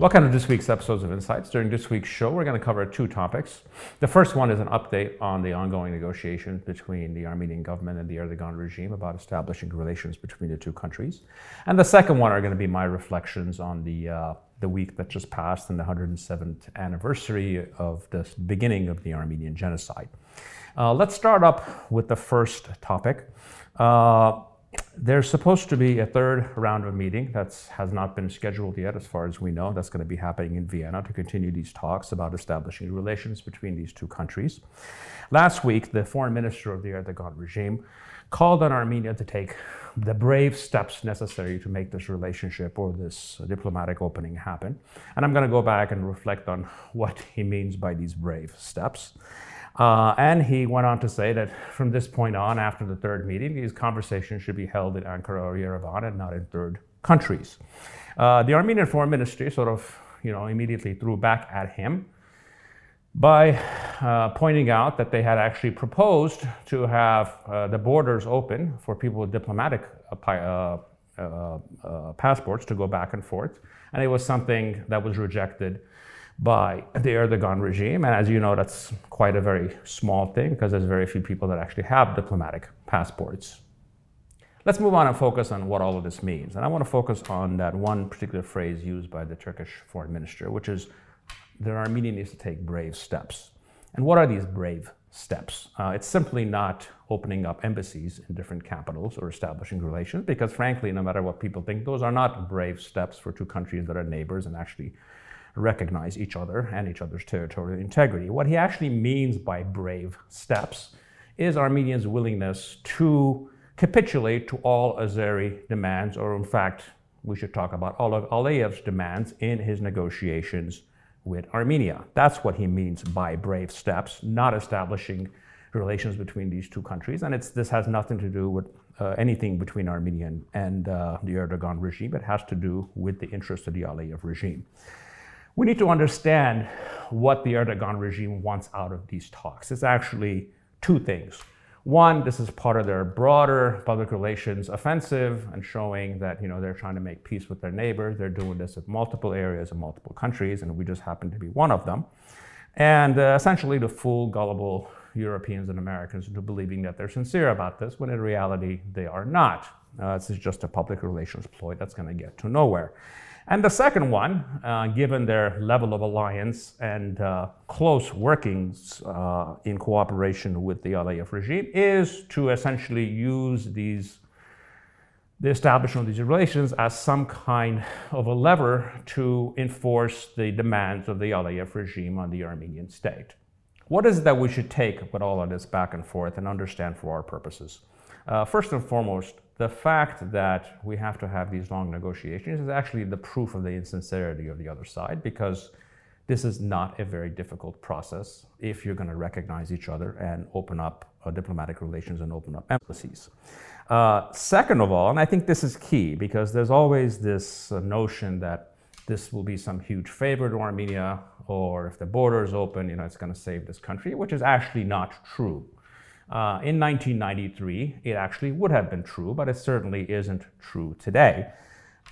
Welcome to this week's episodes of Insights. During this week's show, we're going to cover two topics. The first one is an update on the ongoing negotiations between the Armenian government and the Erdogan regime about establishing relations between the two countries. And the second one are going to be my reflections on the uh, the week that just passed and the 107th anniversary of the beginning of the Armenian genocide. Uh, let's start up with the first topic. Uh, there's supposed to be a third round of meeting that has not been scheduled yet, as far as we know. That's going to be happening in Vienna to continue these talks about establishing relations between these two countries. Last week, the foreign minister of the Erdogan regime called on Armenia to take the brave steps necessary to make this relationship or this diplomatic opening happen. And I'm going to go back and reflect on what he means by these brave steps. Uh, and he went on to say that from this point on, after the third meeting, these conversations should be held in Ankara or Yerevan and not in third countries. Uh, the Armenian foreign ministry sort of, you know, immediately threw back at him by uh, pointing out that they had actually proposed to have uh, the borders open for people with diplomatic uh, uh, passports to go back and forth. And it was something that was rejected by the Erdogan regime. And as you know, that's quite a very small thing because there's very few people that actually have diplomatic passports. Let's move on and focus on what all of this means. And I want to focus on that one particular phrase used by the Turkish foreign minister, which is the Armenia needs to take brave steps. And what are these brave steps? Uh, it's simply not opening up embassies in different capitals or establishing relations, because frankly, no matter what people think, those are not brave steps for two countries that are neighbors and actually recognize each other and each other's territorial integrity. What he actually means by brave steps is Armenia's willingness to capitulate to all Azeri demands, or in fact, we should talk about of Aliyev's demands in his negotiations with Armenia. That's what he means by brave steps, not establishing relations between these two countries. And this has nothing to do with uh, anything between Armenia and uh, the Erdogan regime. It has to do with the interests of the Aliyev regime. We need to understand what the Erdogan regime wants out of these talks. It's actually two things. One, this is part of their broader public relations offensive and showing that you know they're trying to make peace with their neighbors. They're doing this in multiple areas in multiple countries, and we just happen to be one of them. And uh, essentially to fool gullible Europeans and Americans into believing that they're sincere about this, when in reality they are not. Uh, this is just a public relations ploy that's going to get to nowhere. And the second one, uh, given their level of alliance and uh, close workings uh, in cooperation with the Aliyev regime, is to essentially use these the establishment of these relations as some kind of a lever to enforce the demands of the Aliyev regime on the Armenian state. What is it that we should take with all of this back and forth and understand for our purposes? Uh, first and foremost, the fact that we have to have these long negotiations is actually the proof of the insincerity of the other side because this is not a very difficult process if you're going to recognize each other and open up uh, diplomatic relations and open up embassies. Uh, second of all, and I think this is key because there's always this uh, notion that this will be some huge favor to Armenia, or if the border is open, you know, it's going to save this country, which is actually not true. Uh, in 1993, it actually would have been true, but it certainly isn't true today.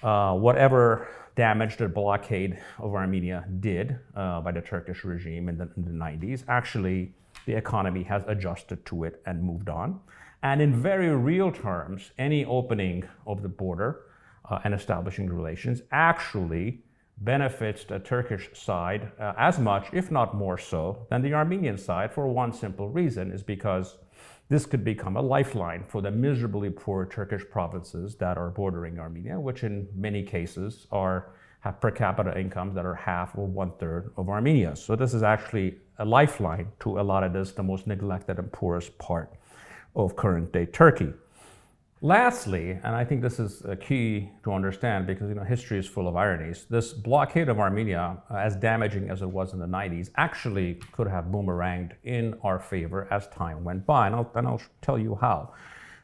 Uh, whatever damage the blockade of Armenia did uh, by the Turkish regime in the, in the, 90s, actually the economy has adjusted to it and moved on. And in very real terms, any opening of the border uh, and establishing relations actually benefits the Turkish side uh, as much, if not more so, than the Armenian side for one simple reason is because this could become a lifeline for the miserably poor Turkish provinces that are bordering Armenia, which in many cases are have per capita incomes that are half or one third of Armenia. So this is actually a lifeline to a lot of this, the most neglected and poorest part of current day Turkey. Lastly, and I think this is a key to understand because you know history is full of ironies. This blockade of Armenia, uh, as damaging as it was in the 90s, actually could have boomeranged in our favor as time went by, and I'll, and I'll tell you how.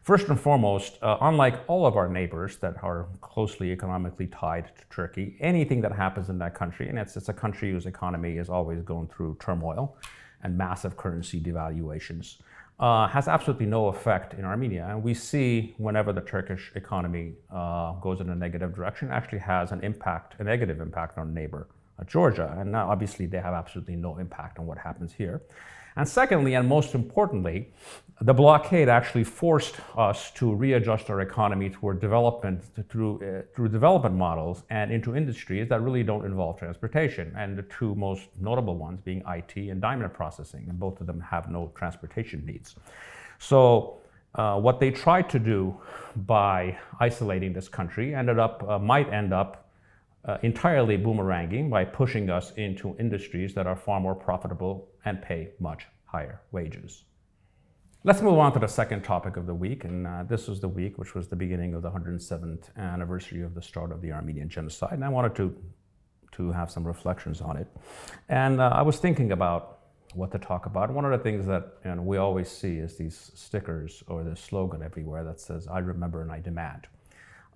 First and foremost, uh, unlike all of our neighbors that are closely economically tied to Turkey, anything that happens in that country, and it's, it's a country whose economy is always going through turmoil and massive currency devaluations, uh, has absolutely no effect in Armenia. And we see whenever the Turkish economy uh, goes in a negative direction, actually has an impact, a negative impact on neighbor uh, Georgia. And now, obviously, they have absolutely no impact on what happens here. And secondly, and most importantly, the blockade actually forced us to readjust our economy toward development through, uh, through development models and into industries that really don't involve transportation. And the two most notable ones being IT and diamond processing, and both of them have no transportation needs. So, uh, what they tried to do by isolating this country ended up, uh, might end up uh, entirely boomeranging by pushing us into industries that are far more profitable and pay much higher wages. Let's move on to the second topic of the week, and uh, this was the week which was the beginning of the 107th anniversary of the start of the Armenian genocide, and I wanted to to have some reflections on it. And uh, I was thinking about what to talk about. One of the things that you know, we always see is these stickers or the slogan everywhere that says "I remember and I demand."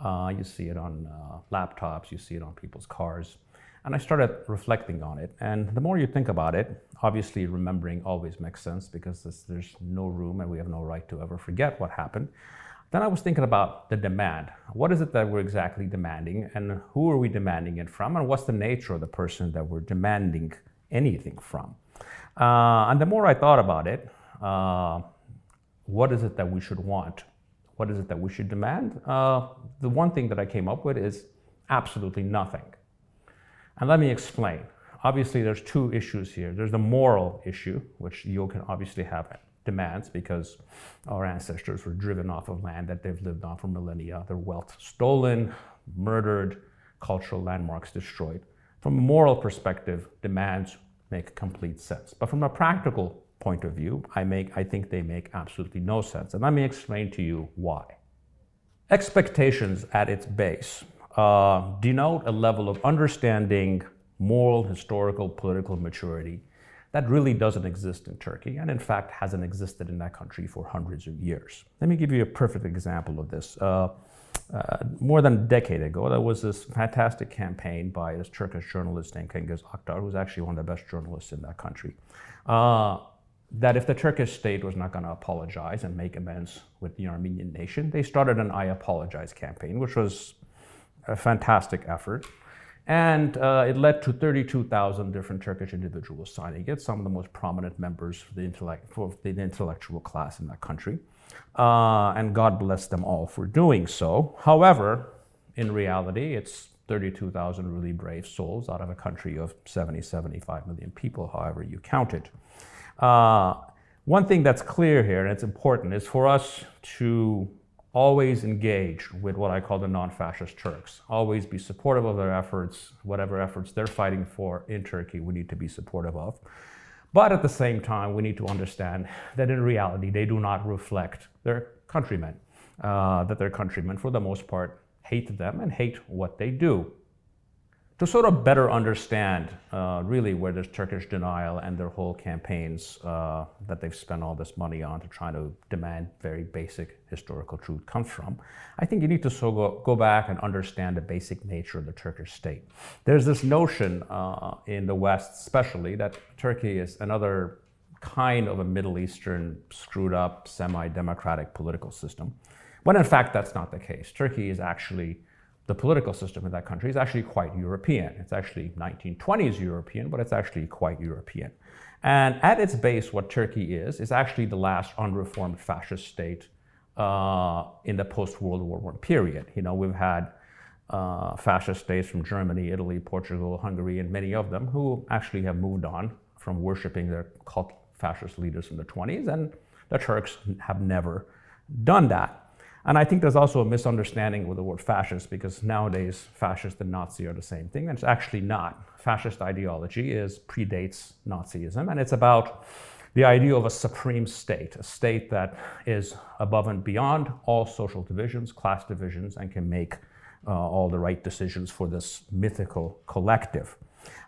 Uh, you see it on uh, laptops, you see it on people's cars. And I started reflecting on it. And the more you think about it, obviously remembering always makes sense because this, there's no room and we have no right to ever forget what happened. Then I was thinking about the demand. What is it that we're exactly demanding and who are we demanding it from and what's the nature of the person that we're demanding anything from? Uh, and the more I thought about it, uh, what is it that we should want? What is it that we should demand? Uh, the one thing that I came up with is absolutely nothing. And let me explain. Obviously, there's two issues here. There's the moral issue, which you can obviously have demands because our ancestors were driven off of land that they've lived on for millennia, their wealth stolen, murdered, cultural landmarks destroyed. From a moral perspective, demands make complete sense. But from a practical point of view, I, make, I think they make absolutely no sense. And let me explain to you why. Expectations at its base uh, denote a level of understanding, moral, historical, political maturity that really doesn't exist in Turkey, and in fact hasn't existed in that country for hundreds of years. Let me give you a perfect example of this. Uh, uh, more than a decade ago, there was this fantastic campaign by this Turkish journalist named Cengiz Aktar, who's actually one of the best journalists in that country, uh, that if the Turkish state was not going to apologize and make amends with the Armenian nation, they started an I Apologize campaign, which was a fantastic effort. And uh, it led to 32,000 different Turkish individuals signing it, some of the most prominent members for the, intellect, for the intellectual class in that country. Uh, and God bless them all for doing so. However, in reality, it's 32,000 really brave souls out of a country of 70, 75 million people, however you count it. Uh, one thing that's clear here, and it's important, is for us to always engage with what I call the non-fascist Turks. Always be supportive of their efforts, whatever efforts they're fighting for in Turkey, we need to be supportive of. But at the same time, we need to understand that in reality, they do not reflect their countrymen, uh, that their countrymen, for the most part, hate them and hate what they do to sort of better understand uh, really where this Turkish denial and their whole campaigns uh, that they've spent all this money on to try to demand very basic historical truth comes from, I think you need to so go, go back and understand the basic nature of the Turkish state. There's this notion uh, in the West, especially, that Turkey is another kind of a Middle Eastern screwed up, semi democratic political system, when in fact that's not the case. Turkey is actually the political system in that country is actually quite European. It's actually 1920s European, but it's actually quite European. And at its base, what Turkey is, is actually the last unreformed fascist state uh, in the post World War I period. You know, we've had uh, fascist states from Germany, Italy, Portugal, Hungary, and many of them who actually have moved on from worshiping their cult fascist leaders from the 20s, and the Turks have never done that. And I think there's also a misunderstanding with the word fascist because nowadays fascist and Nazi are the same thing, and it's actually not. Fascist ideology is predates Nazism, and it's about the idea of a supreme state, a state that is above and beyond all social divisions, class divisions, and can make uh, all the right decisions for this mythical collective.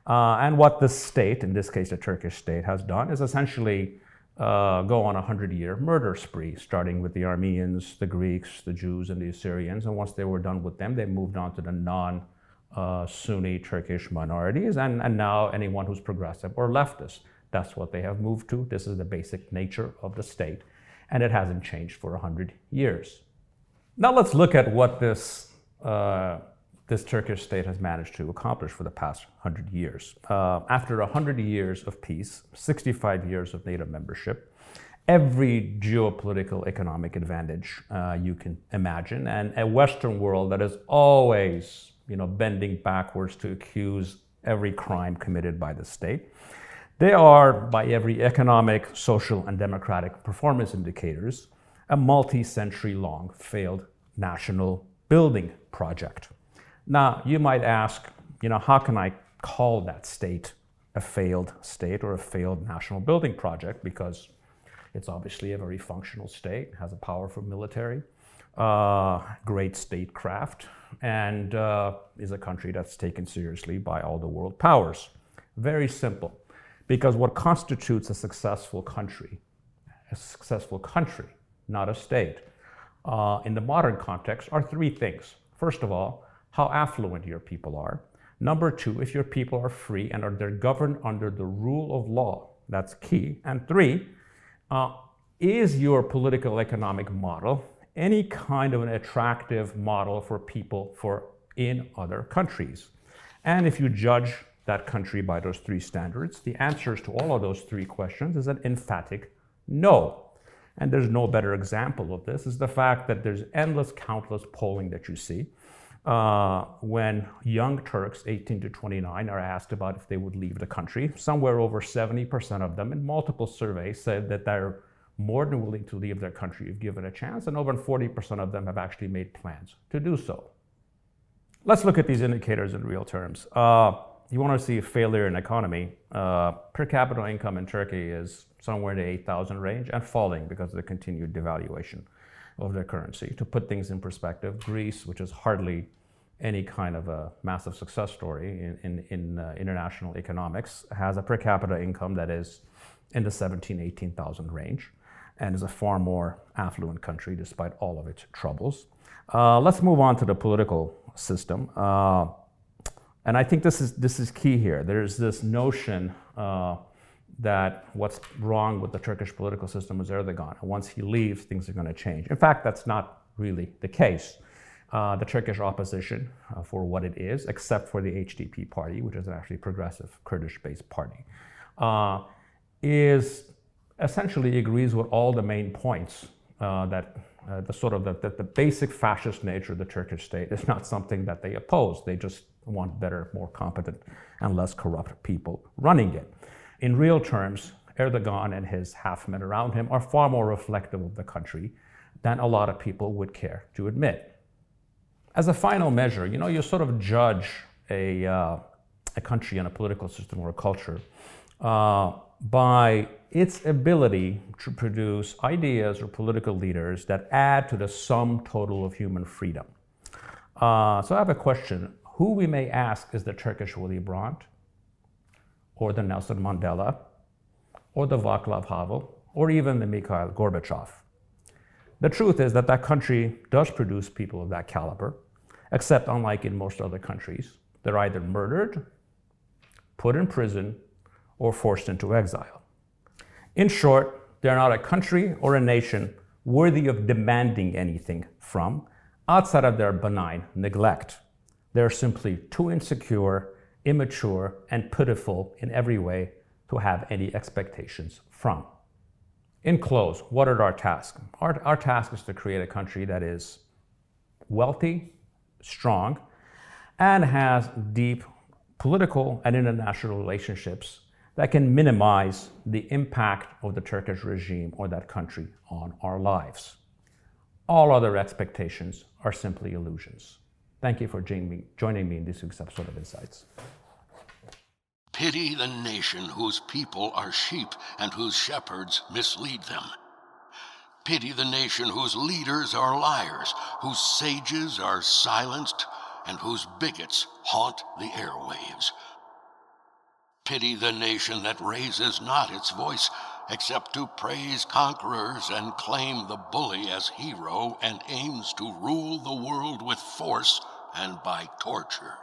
Uh, and what this state, in this case the Turkish state, has done is essentially uh, go on a hundred year murder spree, starting with the Armenians, the Greeks, the Jews, and the Assyrians. And once they were done with them, they moved on to the non uh, Sunni Turkish minorities, and, and now anyone who's progressive or leftist. That's what they have moved to. This is the basic nature of the state. and it hasn't changed for 100 years. Now let's look at what this, uh, this Turkish state has managed to accomplish for the past 100 years. Uh, after 100 years of peace, 65 years of NATO membership, every geopolitical economic advantage uh, you can imagine, and a Western world that is always you know, bending backwards to accuse every crime committed by the state. They are, by every economic, social, and democratic performance indicators, a multi-century long failed national building project. Now, you might ask, you know, how can I call that state a failed state or a failed national building project? Because it's obviously a very functional state, has a powerful military, uh, great statecraft, and uh, is a country that's taken seriously by all the world powers. Very simple, because what constitutes a successful country, a successful country, not a state, uh, in the modern context are three things. First of all, how affluent your people are. Number two, if your people are free and are they're governed under the rule of law. That's key. And three, uh, is your political economic model any kind of an attractive model for people for in other countries? And if you judge that country by those three standards, the answers to all of those three questions is an emphatic no. And there's no better example of this is the fact that there's endless, countless polling that you see uh, when young Turks, 18 to 29, are asked about if they would leave the country. Somewhere over 70% of them in multiple surveys said that they're more than willing to leave their country if given a chance, and over 40% of them have actually made plans to do so. Let's look at these indicators in real terms. Uh, you want to see failure in economy, uh, per capita income in Turkey is somewhere in the 8,000 range and falling because of the continued devaluation of their currency. To put things in perspective, Greece, which is hardly any kind of a massive success story in, in, in uh, international economics, has a per capita income that is in the 17, 18,000 range and is a far more affluent country despite all of its troubles. Uh, let's move on to the political system. Uh, and I think this is, this is key here. There's this notion uh, that what's wrong with the Turkish political system is Erdogan. Once he leaves, things are going to change. In fact, that's not really the case. Uh, the Turkish opposition, uh, for what it is, except for the HDP party, which is an actually progressive Kurdish-based party, uh, is essentially agrees with all the main points uh, that uh, the sort of the, the, the, basic fascist nature of the Turkish state is not something that they oppose. They just want better, more competent, and less corrupt people running it. In real terms, Erdogan and his half men around him are far more reflective of the country than a lot of people would care to admit. As a final measure, you know, you sort of judge a, uh, a country and a political system or a culture uh, by its ability to produce ideas or political leaders that add to the sum total of human freedom. Uh, so I have a question. Who we may ask is the Turkish Willy Brandt, or the Nelson Mandela, or the Václav Havel, or even the Mikhail Gorbachev. The truth is that that country does produce people of that caliber, except unlike in most other countries, they're either murdered, put in prison, or forced into exile. In short, they're not a country or a nation worthy of demanding anything from outside of their benign neglect. They're simply too insecure, immature, and pitiful in every way to have any expectations from. In close, what are our tasks? Our, our task is to create a country that is wealthy, strong, and has deep political and international relationships that can minimize the impact of the Turkish regime or that country on our lives. All other expectations are simply illusions. Thank you for joining me in this week's episode of Insights. Pity the nation whose people are sheep and whose shepherds mislead them. Pity the nation whose leaders are liars, whose sages are silenced, and whose bigots haunt the airwaves. Pity the nation that raises not its voice except to praise conquerors and claim the bully as hero and aims to rule the world with force and by torture.